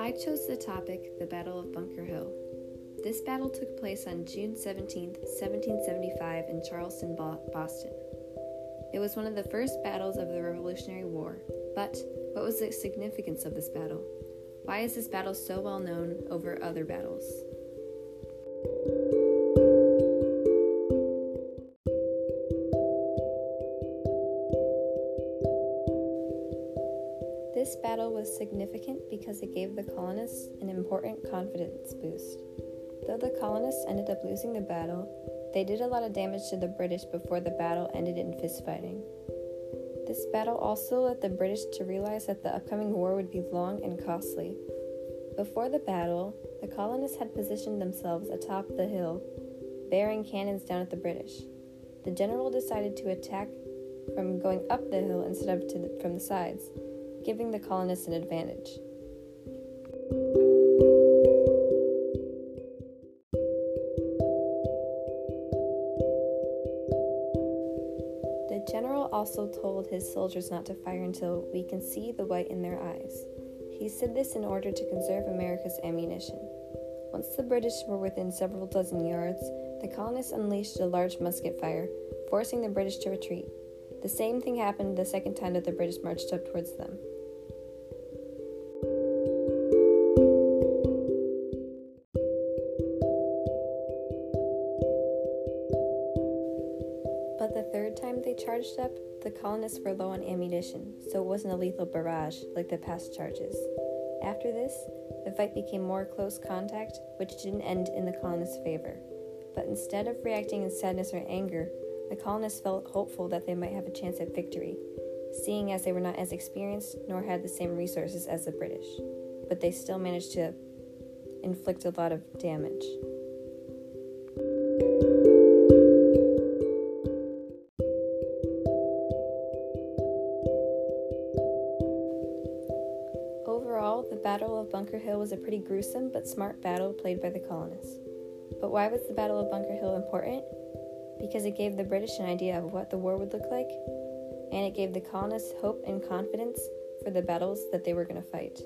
I chose the topic the Battle of Bunker Hill. This battle took place on June 17, 1775, in Charleston, Boston. It was one of the first battles of the Revolutionary War, but what was the significance of this battle? Why is this battle so well known over other battles? This battle was significant because it gave the colonists an important confidence boost. Though the colonists ended up losing the battle, they did a lot of damage to the British before the battle ended in fistfighting. This battle also led the British to realize that the upcoming war would be long and costly. Before the battle, the colonists had positioned themselves atop the hill, bearing cannons down at the British. The general decided to attack from going up the hill instead of the, from the sides, giving the colonists an advantage. The general also told his soldiers not to fire until we can see the white in their eyes. He said this in order to conserve America's ammunition. Once the British were within several dozen yards, the colonists unleashed a large musket fire, forcing the British to retreat. The same thing happened the second time that the British marched up towards them. But the third time they charged up, the colonists were low on ammunition, so it wasn't a lethal barrage like the past charges. After this, the fight became more close contact, which didn't end in the colonists' favor. But instead of reacting in sadness or anger, the colonists felt hopeful that they might have a chance at victory, seeing as they were not as experienced nor had the same resources as the British. But they still managed to inflict a lot of damage. Overall, the Battle of Bunker Hill was a pretty gruesome but smart battle played by the colonists. But why was the Battle of Bunker Hill important? Because it gave the British an idea of what the war would look like, and it gave the colonists hope and confidence for the battles that they were going to fight.